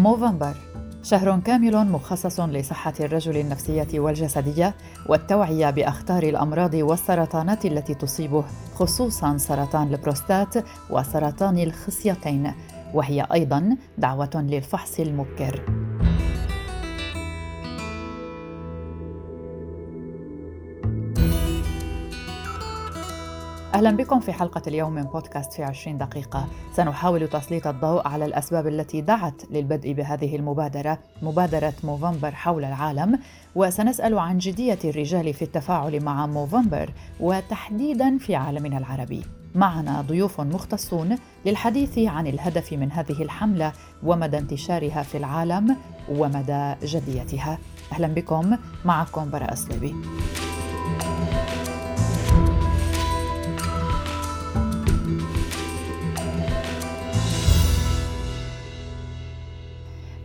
موفمبر. شهر كامل مخصص لصحة الرجل النفسية والجسدية والتوعية بأخطار الأمراض والسرطانات التي تصيبه خصوصا سرطان البروستات وسرطان الخصيتين. وهي أيضا دعوة للفحص المبكر. أهلا بكم في حلقة اليوم من بودكاست في 20 دقيقة. سنحاول تسليط الضوء على الأسباب التي دعت للبدء بهذه المبادرة مبادرة موفمبر حول العالم. وسنسأل عن جدية الرجال في التفاعل مع موفمبر وتحديدا في عالمنا العربي. معنا ضيوف مختصون للحديث عن الهدف من هذه الحملة ومدى انتشارها في العالم ومدى جديتها. أهلا بكم معكم براء الصليبي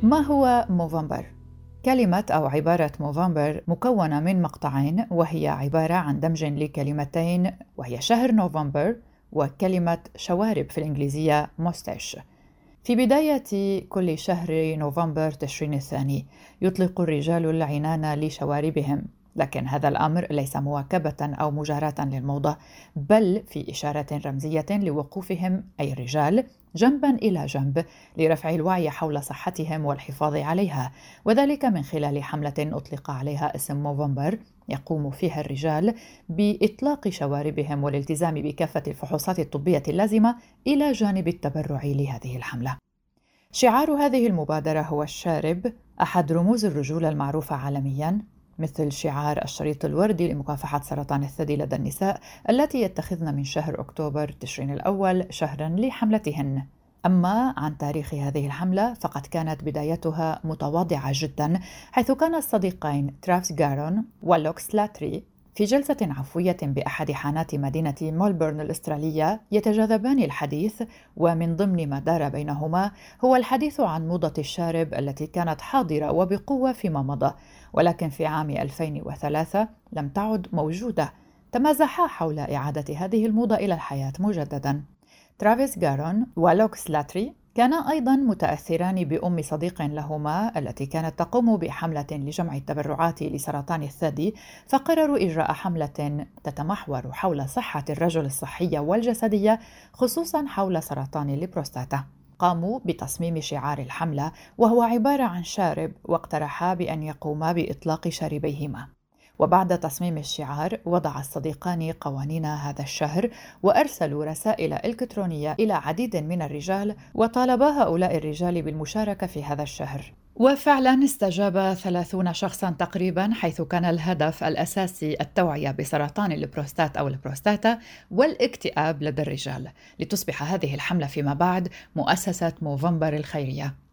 ما هو موفمبر؟ كلمة أو عبارة موفمبر مكونة من مقطعين وهي عبارة عن دمج لكلمتين وهي شهر نوفمبر وكلمة شوارب في الإنجليزية موستاش في بداية كل شهر نوفمبر تشرين الثاني يطلق الرجال العنان لشواربهم لكن هذا الأمر ليس مواكبة أو مجاراة للموضة بل في إشارة رمزية لوقوفهم أي الرجال جنبا إلى جنب لرفع الوعي حول صحتهم والحفاظ عليها وذلك من خلال حملة أطلق عليها اسم موفمبر يقوم فيها الرجال بإطلاق شواربهم والالتزام بكافة الفحوصات الطبية اللازمة إلى جانب التبرع لهذه الحملة. شعار هذه المبادرة هو الشارب أحد رموز الرجوله المعروفة عالميا. مثل شعار الشريط الوردي لمكافحة سرطان الثدي لدى النساء التي يتخذن من شهر أكتوبر تشرين الأول شهرا لحملتهن. أما عن تاريخ هذه الحملة فقد كانت بدايتها متواضعة جدا حيث كان الصديقين ترافس جارون ولوكس لاتري في جلسة عفوية بأحد حانات مدينة مولبورن الأسترالية يتجاذبان الحديث ومن ضمن ما دار بينهما هو الحديث عن موضة الشارب التي كانت حاضرة وبقوة فيما مضى ولكن في عام 2003 لم تعد موجودة. تمازحا حول إعادة هذه الموضة إلى الحياة مجددا. ترافيس جارون ولوكس لاتري كانا أيضا متأثران بأم صديق لهما التي كانت تقوم بحملة لجمع التبرعات لسرطان الثدي فقرروا إجراء حملة تتمحور حول صحة الرجل الصحيه والجسدية خصوصا حول سرطان البروستاتا. قاموا بتصميم شعار الحملة وهو عبارة عن شارب واقترحا بأن يقوما بإطلاق شاربيهما. وبعد تصميم الشعار وضع الصديقان قوانين هذا الشهر وأرسلوا رسائل إلكترونية إلى عديد من الرجال وطالبا هؤلاء الرجال بالمشاركة في هذا الشهر. وفعلا استجاب ثلاثون شخصا تقريبا حيث كان الهدف الأساسي التوعية بسرطان البروستات أو البروستاتا والاكتئاب لدى الرجال. لتصبح هذه الحملة فيما بعد مؤسسة Movember الخيرية.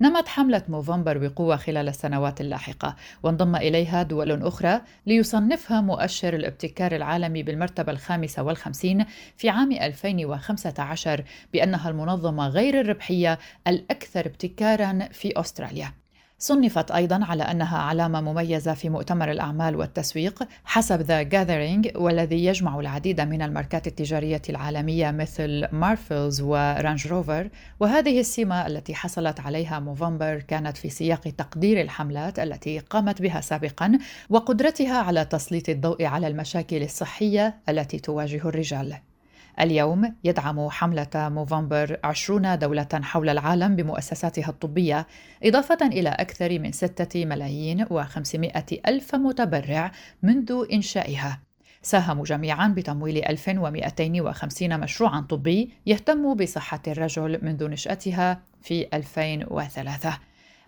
نمت حملة Movember بقوة خلال السنوات اللاحقة وانضم إليها دول أخرى ليصنفها مؤشر الابتكار العالمي بالمرتبة الخامسة والخمسين في عام 2015 بأنها المنظمة غير الربحية الأكثر ابتكارا في أستراليا. صنفت أيضا على أنها علامة مميزة في مؤتمر الأعمال والتسويق حسب The Gathering والذي يجمع العديد من الماركات التجارية العالمية مثل مارفلز و Range Rover وهذه السمة التي حصلت عليها موفمبر كانت في سياق تقدير الحملات التي قامت بها سابقا وقدرتها على تسليط الضوء على المشاكل الصحية التي تواجه الرجال. اليوم يدعم حملة موفمبر عشرون دولة حول العالم بمؤسساتها الطبية إضافة إلى أكثر من ستة ملايين وخمسمائة ألف متبرع منذ إنشائها. ساهموا جميعا بتمويل 1250 مشروعا طبي يهتم بصحة الرجل منذ نشأتها في 2003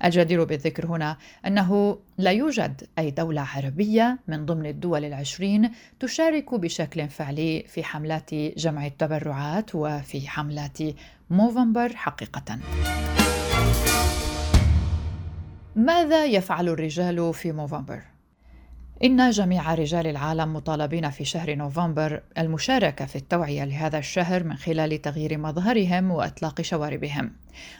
الجدير بالذكر هنا أنه لا يوجد أي دولة عربية من ضمن الدول العشرين تشارك بشكل فعلي في حملات جمع التبرعات وفي حملات موفمبر حقيقة. ماذا يفعل الرجال في موفمبر؟ إن جميع رجال العالم مطالبين في شهر نوفمبر المشاركة في التوعية لهذا الشهر من خلال تغيير مظهرهم وإطلاق شواربهم.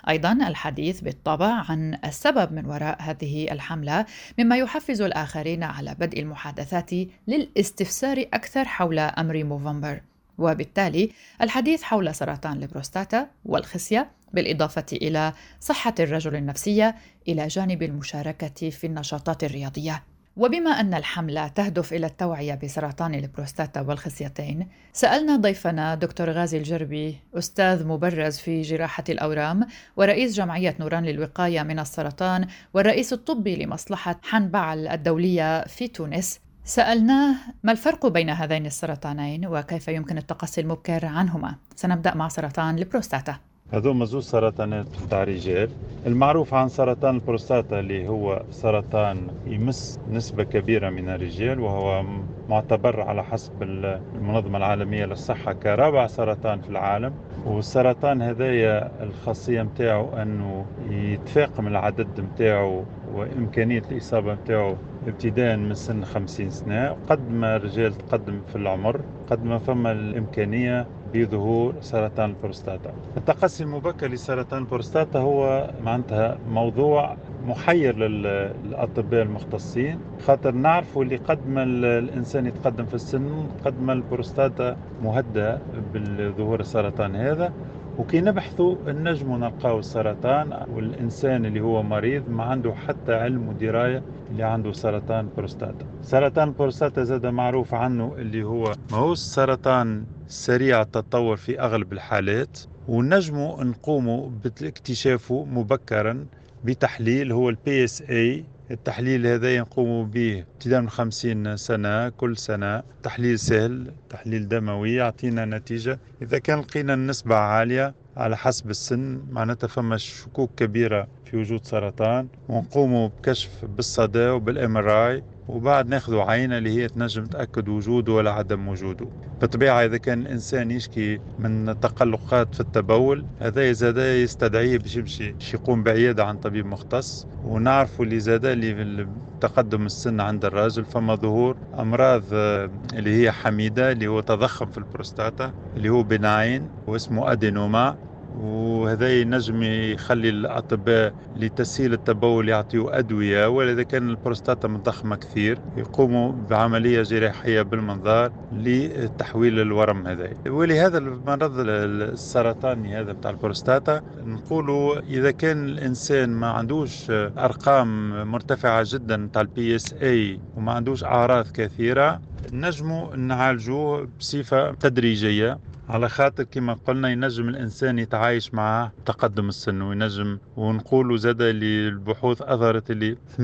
أيضا الحديث بالطبع عن السبب من وراء هذه الحملة مما يحفز الآخرين على بدء المحادثات للاستفسار أكثر حول أمر موفمبر. وبالتالي الحديث حول سرطان البروستاتا والخصية بالإضافة إلى صحة الرجل النفسية إلى جانب المشاركة في النشاطات الرياضية وبما أن الحملة تهدف إلى التوعية بسرطان البروستاتا والخصيتين سألنا ضيفنا دكتور غازي الجربي أستاذ مبرز في جراحة الأورام ورئيس جمعية نوران للوقاية من السرطان والرئيس الطبي لمصلحة حنبعل الدولية في تونس. سألناه ما الفرق بين هذين السرطانين وكيف يمكن التقصي المبكر عنهما؟ سنبدأ مع سرطان البروستاتا. هذوما زوج سرطانات بتاع الرجال المعروف عن سرطان البروستاتا اللي هو سرطان يمس نسبة كبيرة من الرجال وهو معتبر على حسب المنظمة العالمية للصحة كرابع سرطان في العالم. والسرطان هذايا الخاصية متاعه أنه يتفاقم العدد متاعه وإمكانية الإصابة متاعه ابتداء من سن 50 سنة قد ما الرجال تقدم في العمر قد ما فما الإمكانية بظهور سرطان البروستاتا التقصي المبكر لسرطان البروستاتا هو معناتها موضوع محير للأطباء المختصين. خاطر نعرفوا اللي قد ما الإنسان يتقدم في السن قد ما البروستاتا مهددة بالظهور السرطان هذا. وكي نبحثوا نجموا نلقاو السرطان والإنسان اللي هو مريض ما عنده حتى علم ودراية اللي عنده سرطان بروستاتا. سرطان بروستاتا زاد معروف عنه اللي هو ما هو السرطان سريع التطور في أغلب الحالات ونجموا نقوموا باكتشافه مبكرا بتحليل هو ال PSA التحليل هذا نقوم به ابتداء من خمسين سنة كل سنة. تحليل سهل تحليل دموي يعطينا نتيجة. إذا كان لقينا النسبة عالية على حسب السن معناتها فما شكوك كبيرة في وجود سرطان. ونقوم بكشف بالصدى وبال MR وبعد ناخذ عينة اللي هي تنجم تأكد وجوده ولا عدم وجوده. بالطبيعة إذا كان الإنسان يشكي من تقلقات في التبول هذا زاد يستدعيه باش يمشي يقوم بعيادة عن طبيب مختص. ونعرفوا اللي زاد اللي تقدم السن عند الرجل فما ظهور أمراض آه، اللي هي حميدة اللي هو تضخم في البروستاتا اللي هو benign واسمه adénome. وهذا ينجم يخلي الأطباء لتسهيل التبول يعطيوا أدوية ولا إذا كان البروستاتا مضخمة كثير. يقوموا بعملية جراحية بالمنظار لتحويل الورم هذا. ولهذا المرض السرطاني هذا بتاع البروستاتا نقولوا إذا كان الإنسان ما عندوش أرقام مرتفعة جدا بتاع ال PSA وما عندوش أعراض كثيرة نجموا نعالجوه بصفة تدريجية. على خاطر كما قلنا ينجم الإنسان يتعايش مع تقدم السن وينجم ونقولوا زاد اللي البحوث اظهرت اللي 80%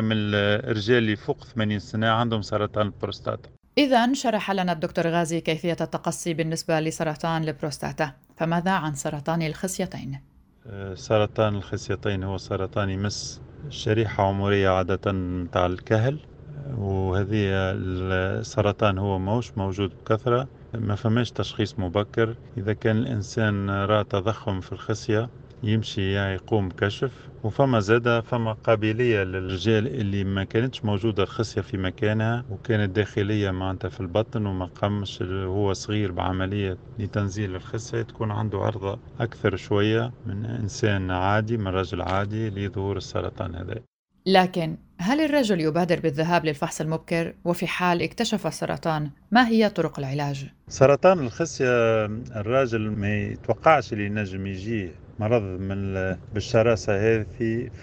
من الرجال اللي فوق 80 سنة عندهم سرطان البروستاتا. إذا شرح لنا الدكتور غازي كيفية التقصي بالنسبة لسرطان البروستاتا، فماذا عن سرطان الخصيتين؟ آه، سرطان الخصيتين هو سرطان يمس شريحة عمرية عادة متاع الكهل وهذه السرطان هو موش موجود بكثرة. ما فماش تشخيص مبكر. إذا كان الإنسان رأى تضخم في الخصية يمشي يقوم بكشف. وفما زادة فما قابلية للرجال اللي ما كانتش موجودة الخصية في مكانها وكانت داخلية معناتها في البطن وما قامش هو صغير بعملية لتنزيل الخصية تكون عنده عرضة أكثر شوية من إنسان عادي من رجل عادي لظهور السرطان هذا. لكن هل الرجل يبادر بالذهاب للفحص المبكر وفي حال اكتشف السرطان ما هي طرق العلاج؟ سرطان الخصية الراجل ما يتوقعش اللي ينجم يجيه مرض من بالشراسة هذه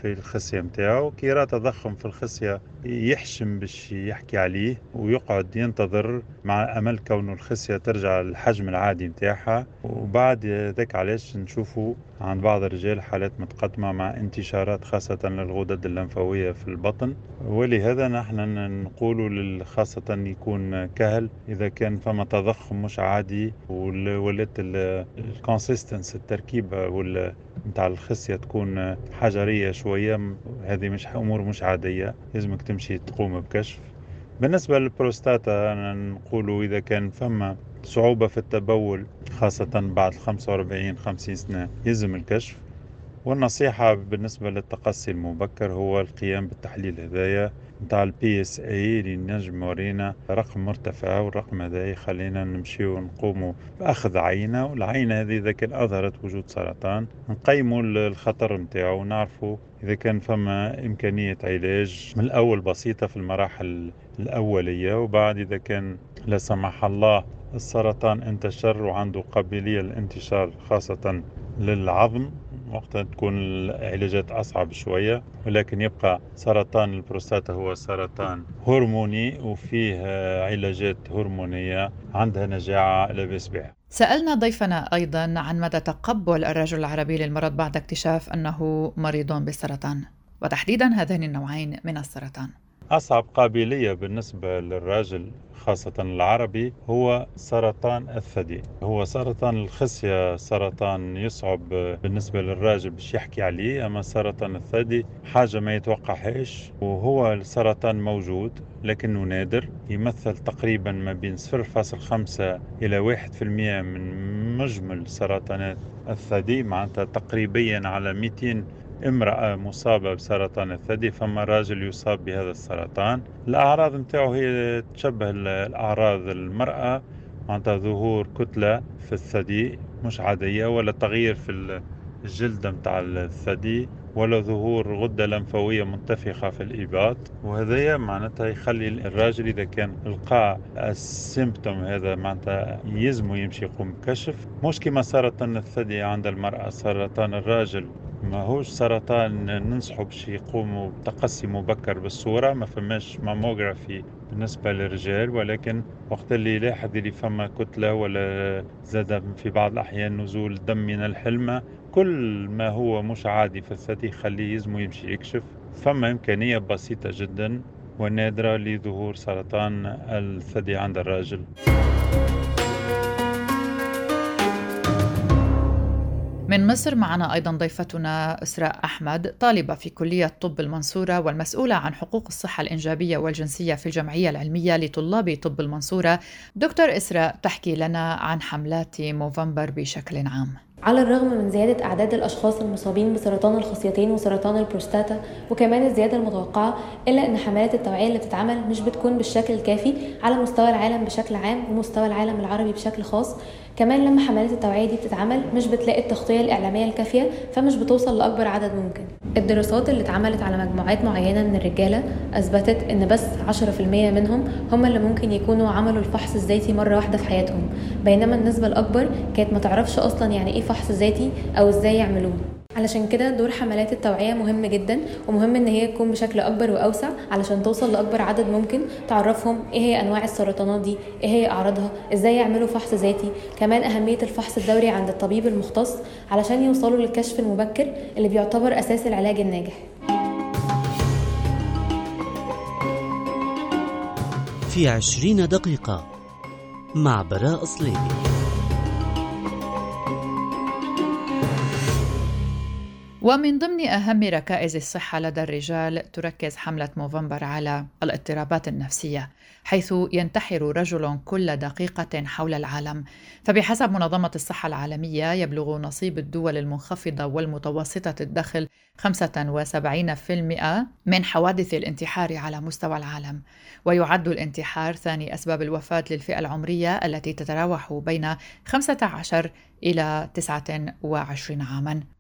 في الخصية متاعه كي يرى تضخم في الخصية يحشم باش يحكي عليه ويقعد ينتظر مع أمل كونه الخصية ترجع للحجم العادي متاعها وبعد ذاك علاش نشوفوا عند بعض الرجال حالات متقدمة مع انتشارات خاصة للغدد اللمفاوية في البطن. ولهذا نحن نقول خاصة يكون كهل إذا كان فما تضخم مش عادي ولات ال consistance التركيبة نتاع الخصية تكون حجرية شوية هذه مش أمور مش عادية لازمك تمشي تقوم بكشف. بالنسبة للبروستاتا نقولوا إذا كان فما صعوبة في التبول خاصة بعد 45 50 سنة يلزم الكشف. والنصيحة بالنسبة للتقصي المبكر هو القيام بالتحليل هذايا نتاع ال PSA اللي نجم ورينا رقم مرتفع والرقم هذا يخلينا نمشيو ونقوموا بأخذ عينة والعينة هذه إذا كان أظهرت وجود سرطان نقيموا الخطر نتاعو ونعرفوا إذا كان فما إمكانية علاج من الأول بسيطة في المراحل الأولية وبعد إذا كان لا سمح الله السرطان انتشر وعنده قابلية للانتشار خاصة للعظم. وقتها تكون العلاجات أصعب شوية ولكن يبقى سرطان البروستاتا هو سرطان هرموني وفيه علاجات هرمونية عندها نجاعة لا بأس بها. سألنا ضيفنا أيضا عن مدى تقبل الرجل العربي للمرض بعد اكتشاف أنه مريض بالسرطان وتحديدا هذين النوعين من السرطان. أصعب قابلية بالنسبة للراجل خاصة العربي هو سرطان الثدي. هو سرطان الخصية سرطان يصعب بالنسبة للراجل باش يحكي عليه. أما سرطان الثدي حاجة ما يتوقعهاش وهو السرطان موجود لكنه نادر. يمثل تقريبا ما بين 0.5 إلى 1% من مجمل سرطانات الثدي معناتها تقريبا على 200 امرأة مصابة بسرطان الثدي فما راجل يصاب بهذا السرطان. الأعراض متاعه هي تشبه الأعراض المرأة معناتها ظهور كتلة في الثدي مش عادية ولا تغيير في الجلد متاع الثدي ولا ظهور غدة لمفاوية منتفخة في الإباط. وهذا معناتها يخلي الراجل إذا كان لقى السيمبتوم هذا معناتها يلزمه يمشي يقوم كشف مش كما سرطان الثدي عند المرأة سرطان الراجل. ماهوش سرطان ننصحوا باش يقوموا بتقصي مبكر بالصورة. ما فماش ماموغرافي بالنسبة للرجال ولكن وقت اللي يلاحظ اللي فما كتلة ولا زاد في بعض الأحيان نزول دم من الحلمة. كل ما هو مش عادي في الثدي يخليه يزمو يمشي يكشف. فما إمكانية بسيطة جدا ونادرة لظهور سرطان الثدي عند الراجل. من مصر معنا أيضا ضيفتنا إسراء أحمد طالبة في كلية طب المنصورة والمسؤولة عن حقوق الصحة الإنجابية والجنسية في الجمعية العلمية لطلاب طب المنصورة. دكتور إسراء تحكي لنا عن حملات موفمبر بشكل عام. على الرغم من زيادة أعداد الأشخاص المصابين بسرطان الخصيتين وسرطان البروستاتا وكمان الزيادة المتوقعة إلا أن حملات التوعية اللي بتتعمل مش بتكون بالشكل الكافي على مستوى العالم بشكل عام ومستوى العالم العربي بشكل خاص. كمان لما حملات التوعية دي بتتعمل مش بتلاقي التغطية الإعلامية الكافية فمش بتوصل لأكبر عدد ممكن. الدراسات اللي اتعملت على مجموعات معينة من الرجالة أثبتت إن بس 10% منهم هم اللي ممكن يكونوا عملوا الفحص الذاتي مرة واحدة في حياتهم بينما النسبة الأكبر كانت ما تعرفش أصلا يعني إيه فحص ذاتي أو إزاي يعملوه. علشان كده دور حملات التوعية مهم جدا ومهم إن هي تكون بشكل أكبر وأوسع علشان توصل لأكبر عدد ممكن تعرفهم إيه هي أنواع السرطانات دي إيه هي أعراضها إزاي يعملوا فحص ذاتي كمان أهمية الفحص الدوري عند الطبيب المختص علشان يوصلوا للكشف المبكر اللي بيعتبر أساس العلاج الناجح. في عشرين دقيقة مع براء صليبي ومن ضمن أهم ركائز الصحة لدى الرجال تركز حملة موفمبر على الاضطرابات النفسية حيث ينتحر رجل كل دقيقة حول العالم. فبحسب منظمة الصحة العالمية يبلغ نصيب الدول المنخفضة والمتوسطة الدخل 75% من حوادث الانتحار على مستوى العالم. ويعد الانتحار ثاني أسباب الوفاة للفئة العمرية التي تتراوح بين 15 إلى 29 عاماً.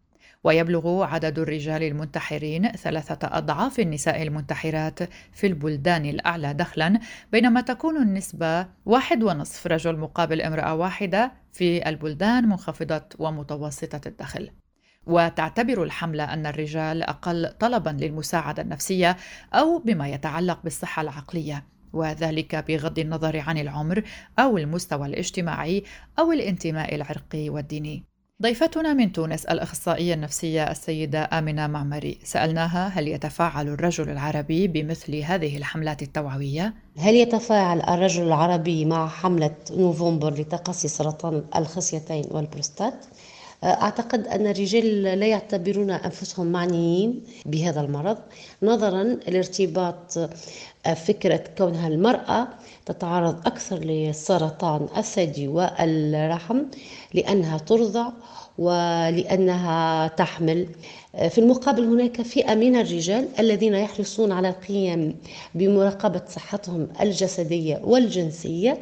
ويبلغ عدد الرجال المنتحرين ثلاثة أضعاف النساء المنتحرات في البلدان الأعلى دخلا بينما تكون النسبة واحد ونصف رجل مقابل امرأة واحدة في البلدان منخفضة ومتوسطة الدخل. وتعتبر الحملة أن الرجال أقل طلبا للمساعدة النفسية أو بما يتعلق بالصحة العقلية وذلك بغض النظر عن العمر أو المستوى الاجتماعي أو الانتماء العرقي والديني. ضيفتنا من تونس الأخصائية النفسية السيدة آمنة معمري سألناها هل يتفاعل الرجل العربي بمثل هذه الحملات التوعوية؟ هل يتفاعل الرجل العربي مع حملة نوفمبر لتقصي سرطان الخصيتين والبروستات؟ أعتقد أن الرجال لا يعتبرون أنفسهم معنيين بهذا المرض نظرا لارتباط فكرة كونها المرأة تتعرض أكثر لسرطان الثدي والرحم لأنها ترضع ولأنها تحمل. في المقابل هناك فئة من الرجال الذين يحرصون على القيام بمراقبة صحتهم الجسدية والجنسية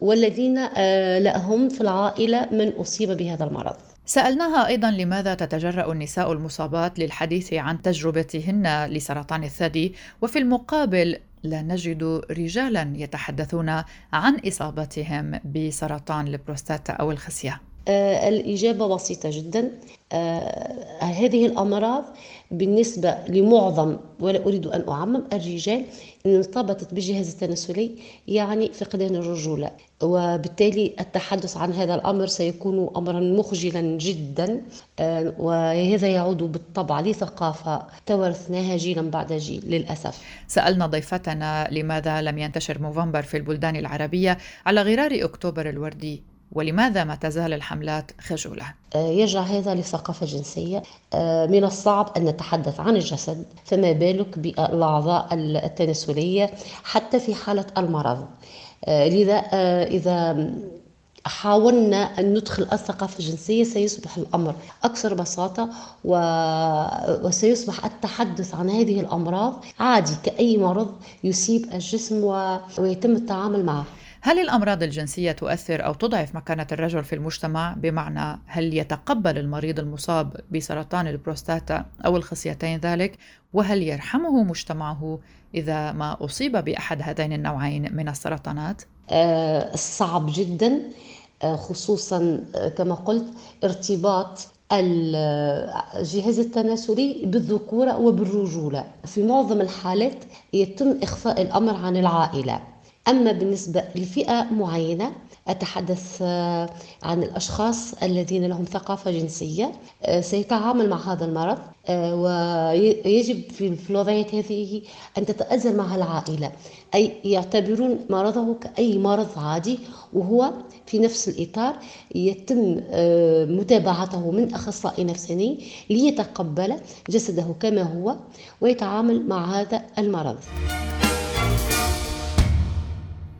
والذين آه، لهم في العائلة من أصيب بهذا المرض. سألناها أيضا لماذا تتجرأ النساء المصابات للحديث عن تجربتهن لسرطان الثدي وفي المقابل لا نجد رجالا يتحدثون عن إصابتهم بسرطان البروستاتا أو الخصية الإجابة بسيطة جدا. آه هذه الأمراض بالنسبة لمعظم ولا أريد أن أعمم الرجال إن ارتبطت بالجهاز التناسلي يعني فقدان الرجولة. وبالتالي التحدث عن هذا الأمر سيكون أمرا مخجلا جدا. آه، وهذا يعود بالطبع لثقافة تورثناها جيلا بعد جيل للأسف. سألنا ضيفتنا لماذا لم ينتشر موفمبر في البلدان العربية على غرار أكتوبر الوردي. ولماذا ما تزال الحملات خجولة؟ آه، يرجع هذا لثقافة جنسية. آه، من الصعب أن نتحدث عن الجسد فما بالك بالأعضاء التناسلية حتى في حالة المرض؟ آه، لذا إذا حاولنا أن ندخل الثقافة الجنسية سيصبح الأمر أكثر بساطة و... وسيصبح التحدث عن هذه الأمراض عادي كأي مرض يصيب الجسم و... ويتم التعامل معه. هل الأمراض الجنسية تؤثر أو تضعف مكانة الرجل في المجتمع؟ بمعنى هل يتقبل المريض المصاب بسرطان البروستاتا أو الخصيتين ذلك؟ وهل يرحمه مجتمعه إذا ما أصيب بأحد هذين النوعين من السرطانات؟ آه صعب جدا آه خصوصا آه كما قلت ارتباط الجهاز التناسلي بالذكورة وبالرجولة. في معظم الحالات يتم إخفاء الأمر عن العائلة. أما بالنسبة لفئة معينة أتحدث آه، عن الأشخاص الذين لهم ثقافة جنسية آه، سيتعامل مع هذا المرض آه، ويجب في الوضعية هذه أن تتأزر معها العائلة أي يعتبرون مرضه كأي مرض عادي وهو في نفس الإطار يتم متابعته من أخصائي نفساني ليتقبل جسده كما هو ويتعامل مع هذا المرض.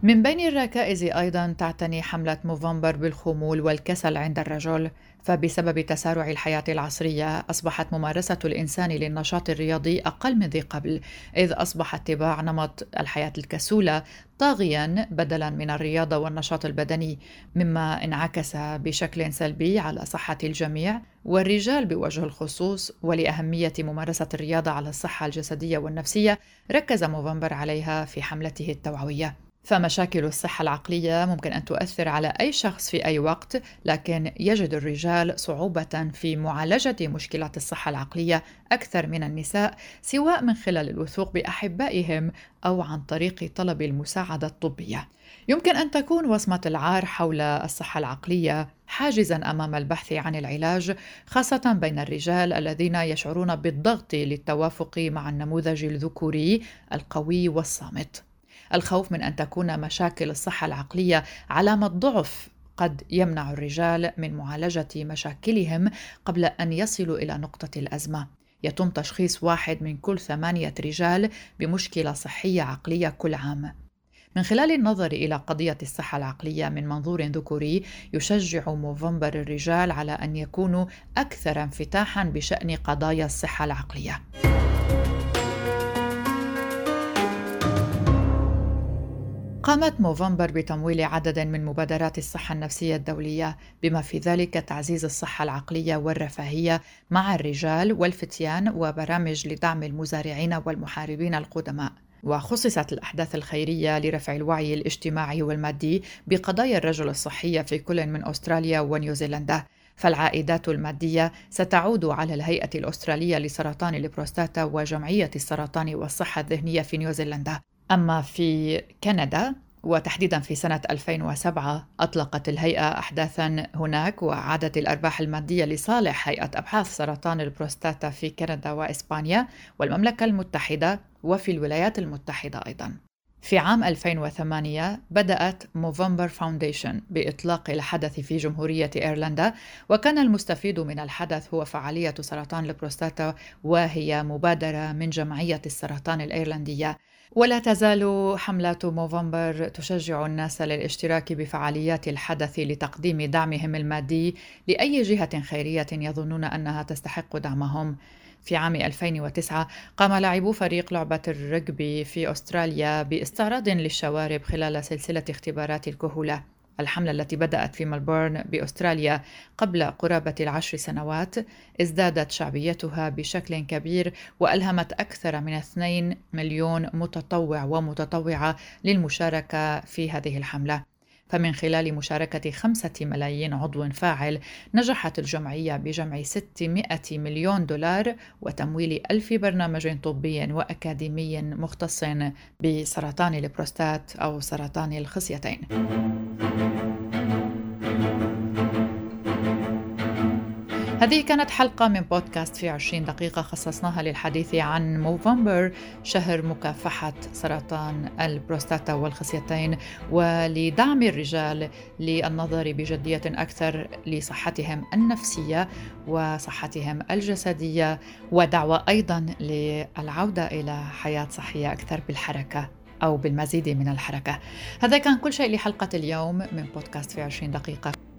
من بين الركائز أيضا تعتني حملة موفمبر بالخمول والكسل عند الرجل فبسبب تسارع الحياة العصرية أصبحت ممارسة الإنسان للنشاط الرياضي أقل من ذي قبل إذ أصبح اتباع نمط الحياة الكسولة طاغيا بدلا من الرياضة والنشاط البدني مما انعكس بشكل سلبي على صحة الجميع والرجال بوجه الخصوص. ولأهمية ممارسة الرياضة على الصحة الجسدية والنفسية ركز موفمبر عليها في حملته التوعوية. فمشاكل الصحة العقلية ممكن أن تؤثر على أي شخص في أي وقت، لكن يجد الرجال صعوبة في معالجة مشكلات الصحة العقلية أكثر من النساء، سواء من خلال الوثوق بأحبائهم أو عن طريق طلب المساعدة الطبية. يمكن أن تكون وصمة العار حول الصحة العقلية حاجزا أمام البحث عن العلاج، خاصة بين الرجال الذين يشعرون بالضغط للتوافق مع النموذج الذكوري القوي والصامت. الخوف من أن تكون مشاكل الصحة العقلية علامة ضعف قد يمنع الرجال من معالجة مشاكلهم قبل أن يصلوا إلى نقطة الأزمة يتم تشخيص واحد من كل ثمانية رجال بمشكلة صحية عقلية كل عام من خلال النظر إلى قضية الصحة العقلية من منظور ذكوري يشجع موفمبر الرجال على أن يكونوا أكثر انفتاحا بشأن قضايا الصحة العقلية. قامت موفمبر بتمويل عدد من مبادرات الصحة النفسية الدولية بما في ذلك تعزيز الصحة العقلية والرفاهية مع الرجال والفتيان وبرامج لدعم المزارعين والمحاربين القدماء. وخصصت الأحداث الخيرية لرفع الوعي الاجتماعي والمادي بقضايا الرجل الصحية في كل من أستراليا ونيوزيلندا فالعائدات المادية ستعود على الهيئة الأسترالية لسرطان البروستاتا وجمعية السرطان والصحة الذهنية في نيوزيلندا أما في كندا وتحديدا في سنة 2007 أطلقت الهيئة أحداثا هناك وأعادت الأرباح المادية لصالح هيئة أبحاث سرطان البروستاتا في كندا وإسبانيا والمملكة المتحدة وفي الولايات المتحدة أيضا. في عام 2008 بدأت Movember Foundation بإطلاق الحدث في جمهورية إيرلندا وكان المستفيد من الحدث هو فعالية سرطان البروستاتا وهي مبادرة من جمعية السرطان الإيرلندية. ولا تزال حملات موفمبر تشجع الناس للاشتراك بفعاليات الحدث لتقديم دعمهم المادي لأي جهة خيرية يظنون أنها تستحق دعمهم. في عام 2009 قام لاعبو فريق لعبة الرجبي في أستراليا باستعراض للشوارب خلال سلسلة اختبارات الكهولة. الحملة التي بدأت في ملبورن بأستراليا قبل قرابة العشر سنوات ازدادت شعبيتها بشكل كبير وألهمت أكثر من 2 مليون متطوع ومتطوعة للمشاركة في هذه الحملة. فمن خلال مشاركة خمسة ملايين عضو فاعل نجحت الجمعية بجمع 600 مليون دولار وتمويل ألف برنامج طبي وأكاديمي مختص بسرطان البروستات أو سرطان الخصيتين. هذه كانت حلقة من بودكاست في 20 دقيقة خصصناها للحديث عن موفمبر شهر مكافحة سرطان البروستاتا والخصيتين ولدعم الرجال للنظر بجدية أكثر لصحتهم النفسية وصحتهم الجسدية ودعوة أيضا للعودة إلى حياة صحية أكثر بالحركة أو بالمزيد من الحركة. هذا كان كل شيء لحلقة اليوم من بودكاست في 20 دقيقة.